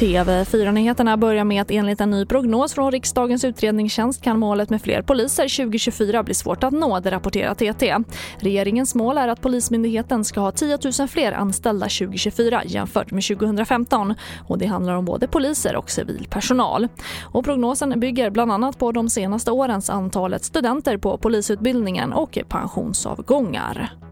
TV4-nyheterna börjar med att enligt en ny prognos från riksdagens utredningstjänst kan målet med fler poliser 2024 bli svårt att nå, det rapporterar TT. Regeringens mål är att Polismyndigheten ska ha 10 000 fler anställda 2024 jämfört med 2015 och det handlar om både poliser och civil personal. Och prognosen bygger bland annat på de senaste årens antalet studenter på polisutbildningen och pensionsavgångar.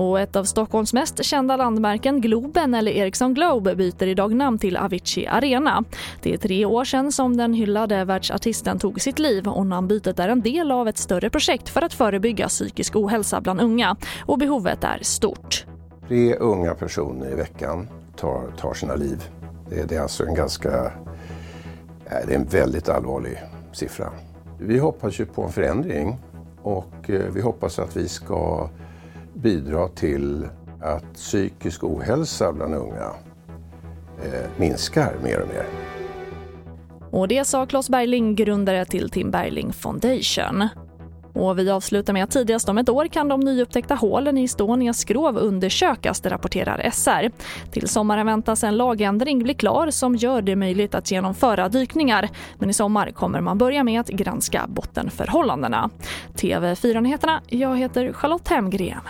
Och ett av Stockholms mest kända landmärken, Globen eller Ericsson Globe, byter idag namn till Avicii Arena. Det är tre år sedan som den hyllade världsartisten tog sitt liv och namnbytet är en del av ett större projekt för att förebygga psykisk ohälsa bland unga och behovet är stort. Tre unga personer i veckan tar, tar sina liv. Det, det är alltså en ganska, eh, det är en väldigt allvarlig siffra. Vi hoppas ju på en förändring och eh, vi hoppas att vi ska bidra till att psykisk ohälsa bland unga eh, minskar mer och mer. Och det sa Claes Bergling, grundare till Tim Bergling Foundation. Och vi avslutar med att tidigast om ett år kan de nyupptäckta hålen i Estonias skrov undersökas, det rapporterar SR. Till sommaren väntas en lagändring bli klar som gör det möjligt att genomföra dykningar. Men i sommar kommer man börja med att granska bottenförhållandena. TV4-nyheterna, jag heter Charlotte Hemgren.